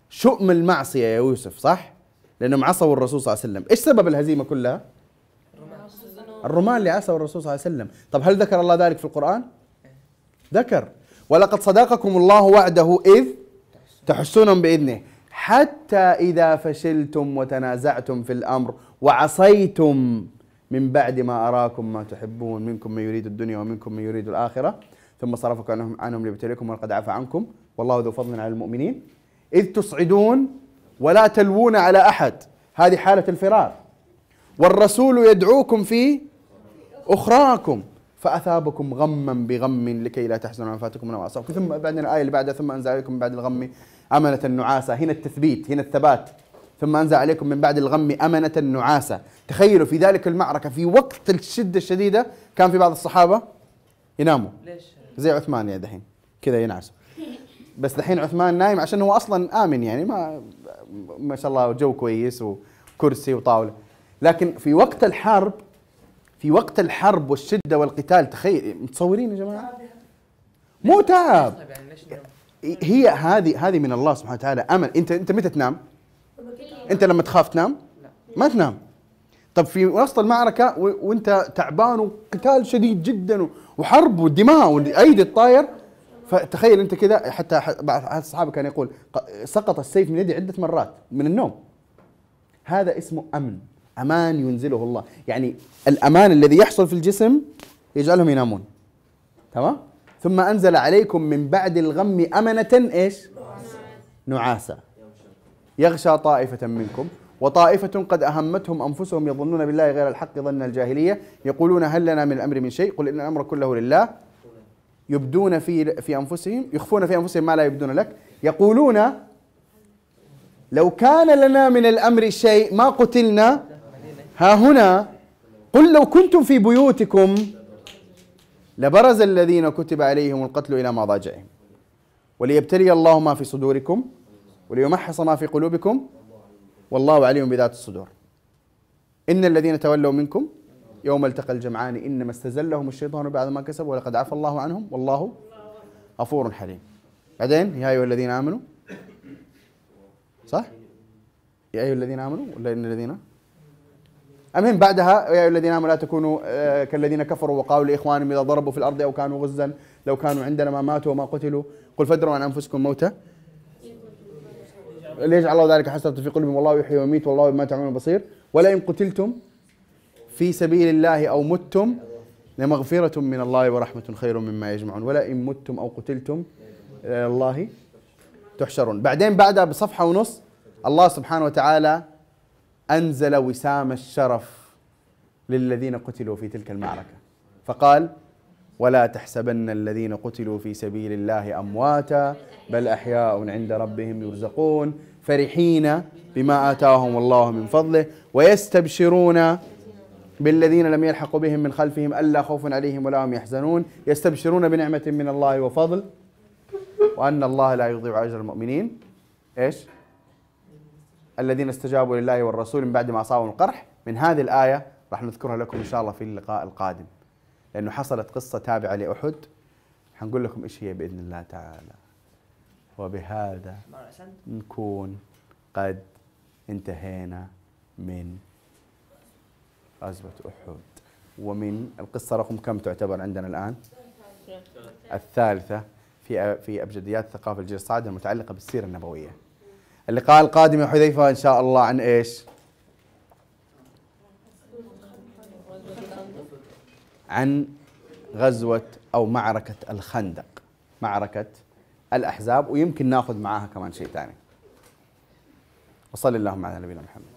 شؤم المعصية يا يوسف صح؟ لانهم عصوا الرسول صلى الله عليه وسلم. إيش سبب الهزيمة كلها؟ الرمان اللي عصوا الرسول صلى الله عليه وسلم. طب هل ذكر الله ذلك في القرآن؟ ذكر. ولقد صدقكم الله وعده إذ تحسونهم بإذنه. حتى إذا فشلتم وتنازعتم في الأمر وعصيتم من بعد ما أراكم ما تحبون منكم من يريد الدنيا ومنكم من يريد الآخرة. ثم صرفكم عنهم, عنهم ليبتليكم ولقد عفى عنكم. والله ذو فضل على المؤمنين. إذ تصعدون ولا تلوون على أحد. هذه حالة الفرار. والرسول يدعوكم في أخراكم. فأثابكم غما بغم لكي لا تحزنوا على فاتكم وما أصابكم ثم بعدين الآية اللي بعدها ثم أنزل عليكم بعد الغم أمنة نعاسة هنا التثبيت هنا الثبات. ثم أنزل عليكم من بعد الغم أمنة نعاسة. تخيلوا في ذلك المعركة في وقت الشدة الشديدة كان في بعض الصحابة يناموا. ليش؟ زي عثمان يا دحين كذا ينعس. بس دحين عثمان نايم عشان هو أصلا آمن يعني ما ما شاء الله جو كويس وكرسي وطاولة. لكن في وقت الحرب في وقت الحرب والشدة والقتال تخيل متصورين يا جماعة؟ مو تعب؟ هي هذه هذه من الله سبحانه وتعالى أمل. أنت أنت متى تنام؟ أنت لما تخاف تنام؟ ما تنام. طب في وسط المعركة و- وأنت تعبان وقتال شديد جدا و- وحرب ودماء وأيدي الطاير فتخيل أنت كذا حتى بعض الصحابه كان يقول سقط السيف من يدي عدة مرات من النوم. هذا اسمه أمن. أمان ينزله الله. يعني الأمان الذي يحصل في الجسم يجعلهم ينامون. تمام؟ ثم أنزل عليكم من بعد الغم أمنة إيش؟ نعاسا يغشى طائفة منكم. وطائفة قد أهمتهم أنفسهم يظنون بالله غير الحق ظن الجاهلية يقولون هل لنا من الأمر من شيء؟ قل إن الأمر كله لله. يبدون في في أنفسهم يخفون في أنفسهم ما لا يبدون لك. يقولون لو كان لنا من الأمر شيء ما قتلنا ها هنا قل لو كنتم في بيوتكم لبرز الذين كتب عليهم القتل إلى مضاجعهم. وليبتلي الله ما في صدوركم. وليمحص ما في قلوبكم والله عليم بذات الصدور. إن الذين تولوا منكم يوم التقى الجمعان إنما استزلهم الشيطان بعد ما كسبوا ولقد عفى الله عنهم والله غفور حليم. بعدين يا أيها الذين آمنوا صح؟ يا أيها الذين آمنوا ولا إن الذين؟ المهم بعدها؟ يا أيها الذين آمنوا لا تكونوا آه، كالذين كفروا وقالوا لإخوانهم إذا ضربوا في الأرض أو كانوا غزا لو كانوا عندنا ما ماتوا وما قتلوا قل فادروا عن أنفسكم موتا ليجعل الله ذلك حسرة في قلوبهم؟ والله يحيي ويميت والله بما تعملون بصير. ولئن قتلتم في سبيل الله أو متم لمغفرة من الله ورحمة خير مما يجمعون. ولئن متم أو قتلتم إلى الله تحشرون. بعدين بعدها بصفحة ونص الله سبحانه وتعالى أنزل وسام الشرف للذين قتلوا في تلك المعركة. فقال ولا تحسبن الذين قتلوا في سبيل الله أمواتا بل أحياء عند ربهم يرزقون فرحين بما آتاهم الله من فضله ويستبشرون بالذين لم يلحقوا بهم من خلفهم ألا خوف عليهم ولا هم يحزنون يستبشرون بنعمة من الله وفضل وأن الله لا يضيع أجر المؤمنين. إيش؟ الذين استجابوا لله والرسول من بعد ما أصابهم القرح. من هذه الآية راح نذكرها لكم إن شاء الله في اللقاء القادم. لأنه حصلت قصة تابعة لأحد حنقول لكم إيش هي بإذن الله تعالى وبهذا نكون قد انتهينا من غزوة أحد ومن القصة رقم كم تعتبر عندنا الآن؟ الثالثة في في أبجديات الثقافة الجيل الصاعد المتعلقة بالسيرة النبوية. اللقاء القادم يا حذيفة إن شاء الله عن إيش؟ عن غزوة أو معركة الخندق معركة الأحزاب ويمكن ناخذ معاها كمان شيء ثاني. وصلى اللهم على نبينا محمد.